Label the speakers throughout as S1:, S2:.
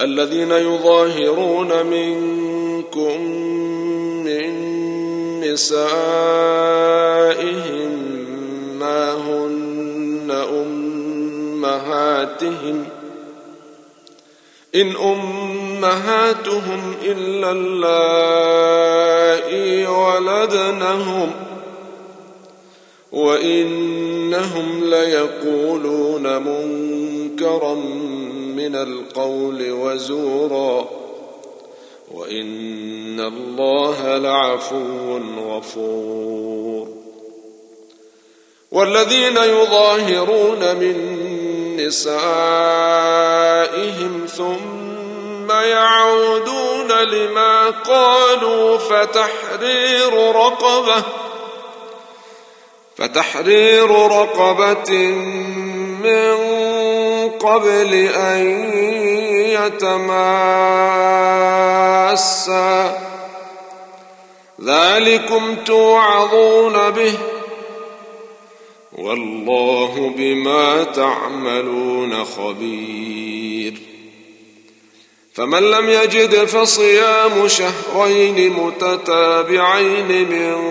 S1: الذين يظاهرون منكم من نسائهم ما هن أمهاتهم إن أمهاتهم إلا اللائي ولدنهم وإنهم ليقولون منكرا من القول وزورا وان الله لعفو غفور والذين يظاهرون من نسائهم ثم يعودون لما قالوا فتحرير رقبه فتحرير رقبه من قبل أن يتماسا ذلكم توعظون به والله بما تعملون خبير فمن لم يجد فصيام شهرين متتابعين من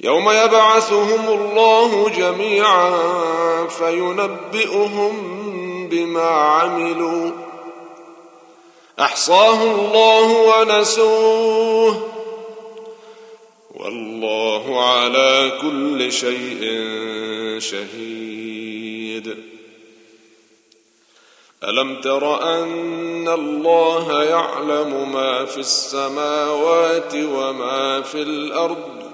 S1: يوم يبعثهم الله جميعا فينبئهم بما عملوا احصاه الله ونسوه والله على كل شيء شهيد الم تر ان الله يعلم ما في السماوات وما في الارض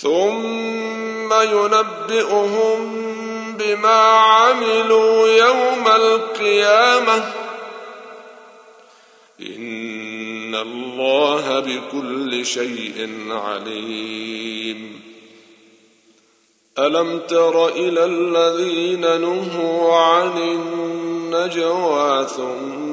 S1: ثم ينبئهم بما عملوا يوم القيامه ان الله بكل شيء عليم الم تر الى الذين نهوا عن النجوى ثم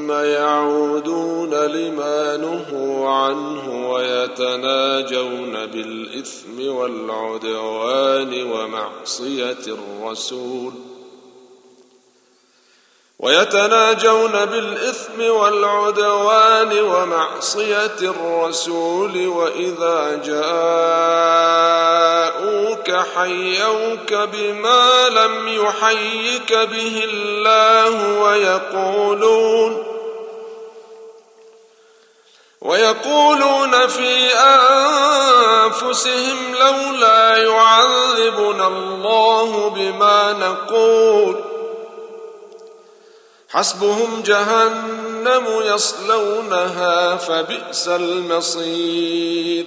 S1: ثم يعودون لما نهوا عنه ويتناجون بالإثم والعدوان ومعصية الرسول ويتناجون بالإثم والعدوان ومعصية الرسول وإذا جاءوك حيوك بما لم يحيك به الله ويقولون ويقولون في أنفسهم لولا يعذبنا الله بما نقول حسبهم جهنم يصلونها فبئس المصير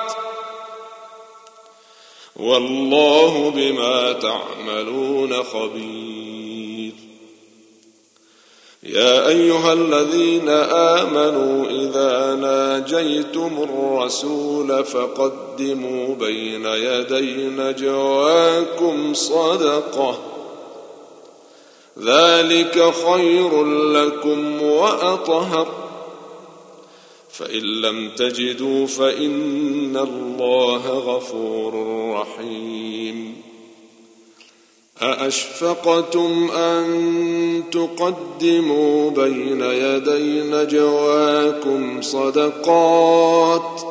S1: والله بما تعملون خبير يا ايها الذين امنوا اذا ناجيتم الرسول فقدموا بين يدي نجواكم صدقه ذلك خير لكم واطهر فإن لم تجدوا فإن الله غفور رحيم أأشفقتم أن تقدموا بين يدي نجواكم صدقات ۖ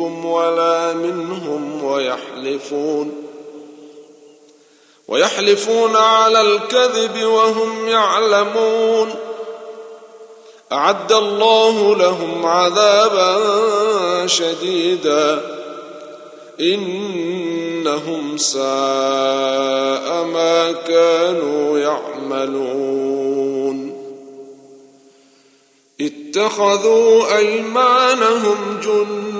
S1: منكم ولا منهم ويحلفون ويحلفون على الكذب وهم يعلمون أعد الله لهم عذابا شديدا إنهم ساء ما كانوا يعملون اتخذوا أيمانهم جنة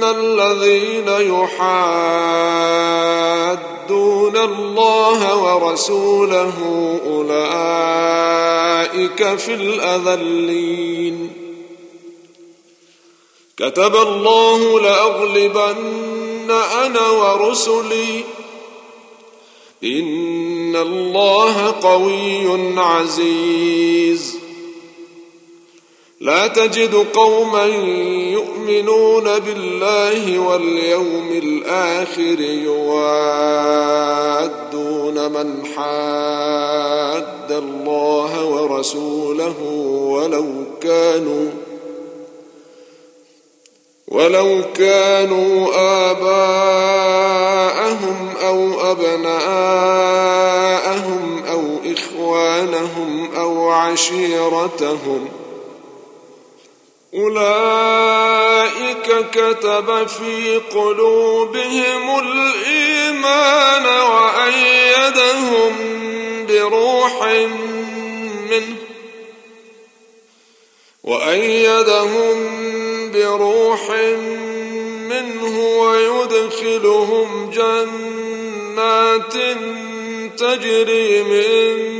S1: إن الذين يحادون الله ورسوله أولئك في الأذلين كتب الله لأغلبن أنا ورسلي إن الله قوي عزيز لا تجد قوما يؤمنون بالله واليوم الاخر يوادون من حاد الله ورسوله ولو كانوا ولو كانوا آباءهم أو أبناءهم أو إخوانهم أو عشيرتهم ۖ أولئك كتب في قلوبهم الإيمان وأيدهم بروح منه وأيدهم بروح منه ويدخلهم جنات تجري من